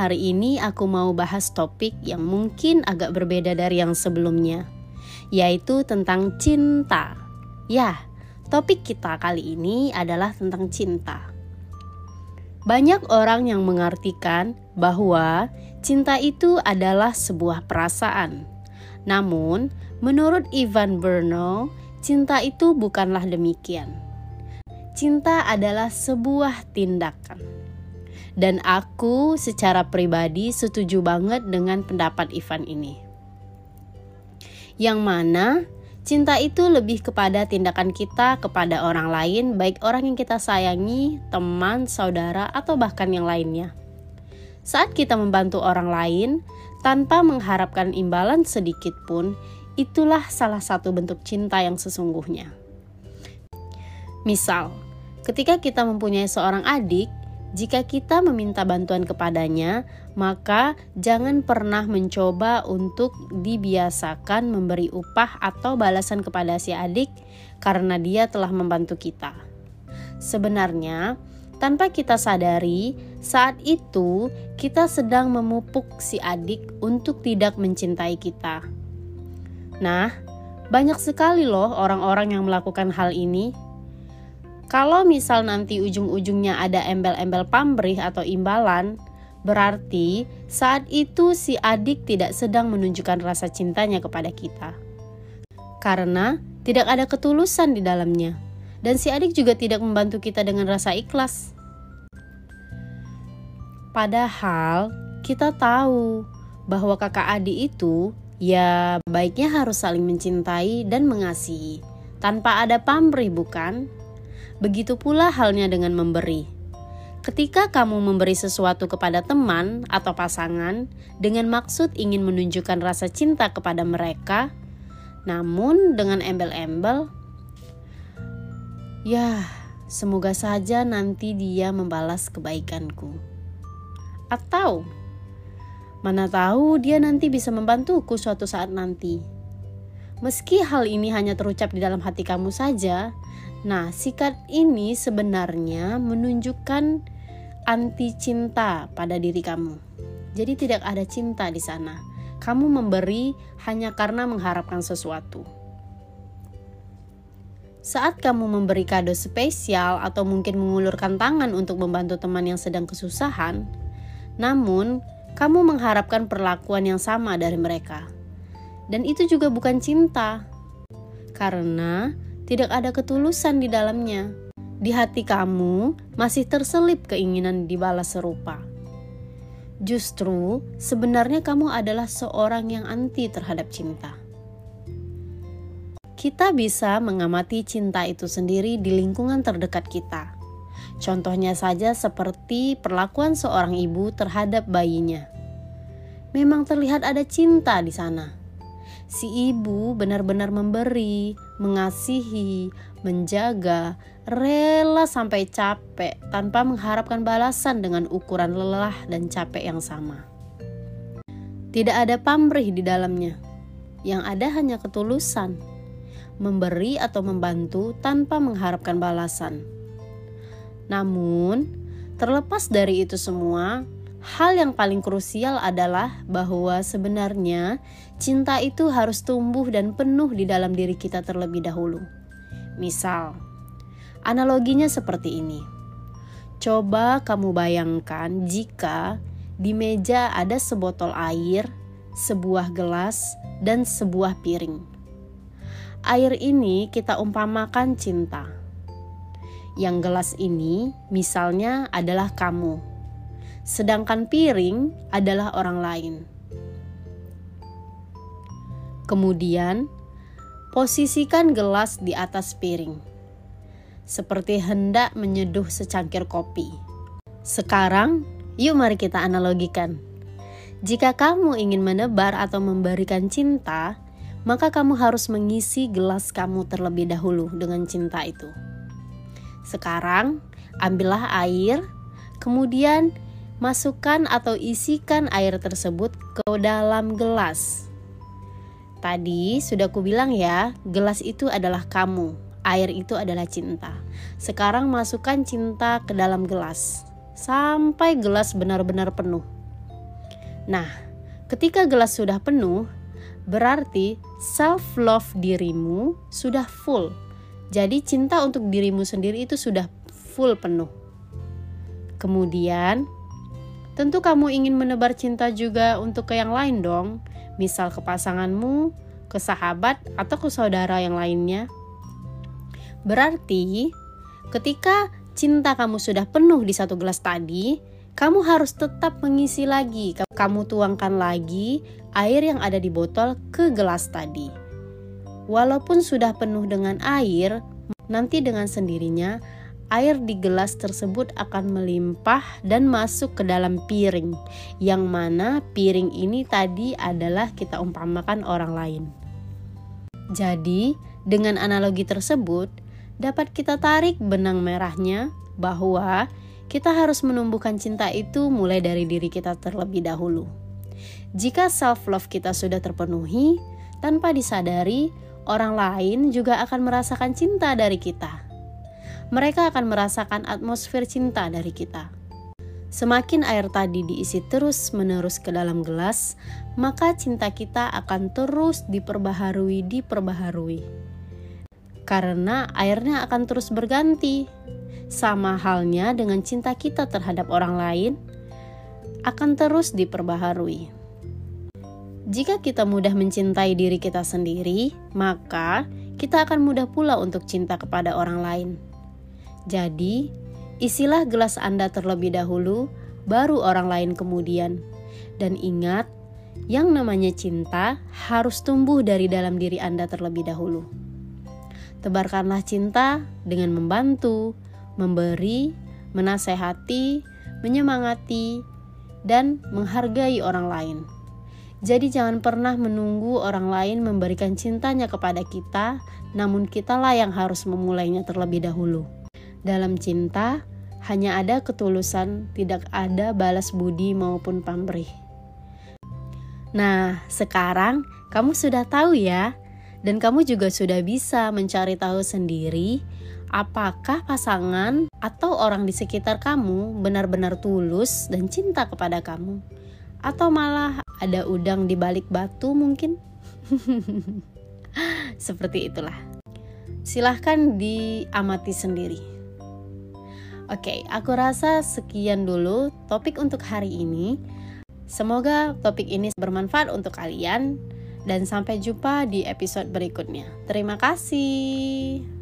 hari ini aku mau bahas topik yang mungkin agak berbeda dari yang sebelumnya, yaitu tentang cinta. Ya, topik kita kali ini adalah tentang cinta. Banyak orang yang mengartikan bahwa cinta itu adalah sebuah perasaan. Namun, menurut Ivan Berno, cinta itu bukanlah demikian. Cinta adalah sebuah tindakan. Dan aku secara pribadi setuju banget dengan pendapat Ivan ini. Yang mana Cinta itu lebih kepada tindakan kita kepada orang lain, baik orang yang kita sayangi, teman, saudara, atau bahkan yang lainnya. Saat kita membantu orang lain tanpa mengharapkan imbalan sedikit pun, itulah salah satu bentuk cinta yang sesungguhnya. Misal, ketika kita mempunyai seorang adik, jika kita meminta bantuan kepadanya, maka jangan pernah mencoba untuk dibiasakan memberi upah atau balasan kepada si adik karena dia telah membantu kita. Sebenarnya, tanpa kita sadari, saat itu kita sedang memupuk si adik untuk tidak mencintai kita. Nah, banyak sekali loh orang-orang yang melakukan hal ini kalau misal nanti ujung-ujungnya ada embel-embel pamrih atau imbalan, berarti saat itu si adik tidak sedang menunjukkan rasa cintanya kepada kita. Karena tidak ada ketulusan di dalamnya. Dan si adik juga tidak membantu kita dengan rasa ikhlas. Padahal kita tahu bahwa kakak adik itu ya baiknya harus saling mencintai dan mengasihi tanpa ada pamrih bukan? Begitu pula halnya dengan memberi. Ketika kamu memberi sesuatu kepada teman atau pasangan dengan maksud ingin menunjukkan rasa cinta kepada mereka, namun dengan embel-embel, ya, semoga saja nanti dia membalas kebaikanku. Atau, mana tahu dia nanti bisa membantuku suatu saat nanti. Meski hal ini hanya terucap di dalam hati kamu saja, Nah, sikap ini sebenarnya menunjukkan anti cinta pada diri kamu. Jadi tidak ada cinta di sana. Kamu memberi hanya karena mengharapkan sesuatu. Saat kamu memberi kado spesial atau mungkin mengulurkan tangan untuk membantu teman yang sedang kesusahan, namun kamu mengharapkan perlakuan yang sama dari mereka. Dan itu juga bukan cinta. Karena tidak ada ketulusan di dalamnya. Di hati kamu masih terselip keinginan dibalas serupa. Justru sebenarnya kamu adalah seorang yang anti terhadap cinta. Kita bisa mengamati cinta itu sendiri di lingkungan terdekat kita. Contohnya saja seperti perlakuan seorang ibu terhadap bayinya. Memang terlihat ada cinta di sana si ibu benar-benar memberi, mengasihi, menjaga, rela sampai capek tanpa mengharapkan balasan dengan ukuran lelah dan capek yang sama. Tidak ada pamrih di dalamnya. Yang ada hanya ketulusan, memberi atau membantu tanpa mengharapkan balasan. Namun, terlepas dari itu semua, Hal yang paling krusial adalah bahwa sebenarnya cinta itu harus tumbuh dan penuh di dalam diri kita terlebih dahulu. Misal, analoginya seperti ini. Coba kamu bayangkan jika di meja ada sebotol air, sebuah gelas, dan sebuah piring. Air ini kita umpamakan cinta. Yang gelas ini misalnya adalah kamu sedangkan piring adalah orang lain. Kemudian, posisikan gelas di atas piring, seperti hendak menyeduh secangkir kopi. Sekarang, yuk mari kita analogikan. Jika kamu ingin menebar atau memberikan cinta, maka kamu harus mengisi gelas kamu terlebih dahulu dengan cinta itu. Sekarang, ambillah air, kemudian masukkan atau isikan air tersebut ke dalam gelas. Tadi sudah kubilang ya, gelas itu adalah kamu, air itu adalah cinta. Sekarang masukkan cinta ke dalam gelas sampai gelas benar-benar penuh. Nah, ketika gelas sudah penuh, berarti self love dirimu sudah full. Jadi cinta untuk dirimu sendiri itu sudah full penuh. Kemudian, tentu kamu ingin menebar cinta juga untuk ke yang lain dong, misal ke pasanganmu, ke sahabat, atau ke saudara yang lainnya. Berarti, ketika cinta kamu sudah penuh di satu gelas tadi, kamu harus tetap mengisi lagi. Kamu tuangkan lagi air yang ada di botol ke gelas tadi. Walaupun sudah penuh dengan air, nanti dengan sendirinya air di gelas tersebut akan melimpah dan masuk ke dalam piring, yang mana piring ini tadi adalah kita umpamakan orang lain. Jadi, dengan analogi tersebut, dapat kita tarik benang merahnya bahwa kita harus menumbuhkan cinta itu mulai dari diri kita terlebih dahulu. Jika self-love kita sudah terpenuhi, tanpa disadari, orang lain juga akan merasakan cinta dari kita. Mereka akan merasakan atmosfer cinta dari kita. Semakin air tadi diisi terus-menerus ke dalam gelas, maka cinta kita akan terus diperbaharui, diperbaharui karena airnya akan terus berganti. Sama halnya dengan cinta kita terhadap orang lain akan terus diperbaharui. Jika kita mudah mencintai diri kita sendiri, maka kita akan mudah pula untuk cinta kepada orang lain. Jadi, isilah gelas Anda terlebih dahulu, baru orang lain kemudian. Dan ingat, yang namanya cinta harus tumbuh dari dalam diri Anda terlebih dahulu. Tebarkanlah cinta dengan membantu, memberi, menasehati, menyemangati, dan menghargai orang lain. Jadi jangan pernah menunggu orang lain memberikan cintanya kepada kita, namun kitalah yang harus memulainya terlebih dahulu. Dalam cinta, hanya ada ketulusan, tidak ada balas budi maupun pamrih. Nah, sekarang kamu sudah tahu ya dan kamu juga sudah bisa mencari tahu sendiri apakah pasangan atau orang di sekitar kamu benar-benar tulus dan cinta kepada kamu, atau malah ada udang di balik batu, mungkin. Seperti itulah. Silahkan diamati sendiri. Oke, aku rasa sekian dulu topik untuk hari ini. Semoga topik ini bermanfaat untuk kalian dan sampai jumpa di episode berikutnya. Terima kasih.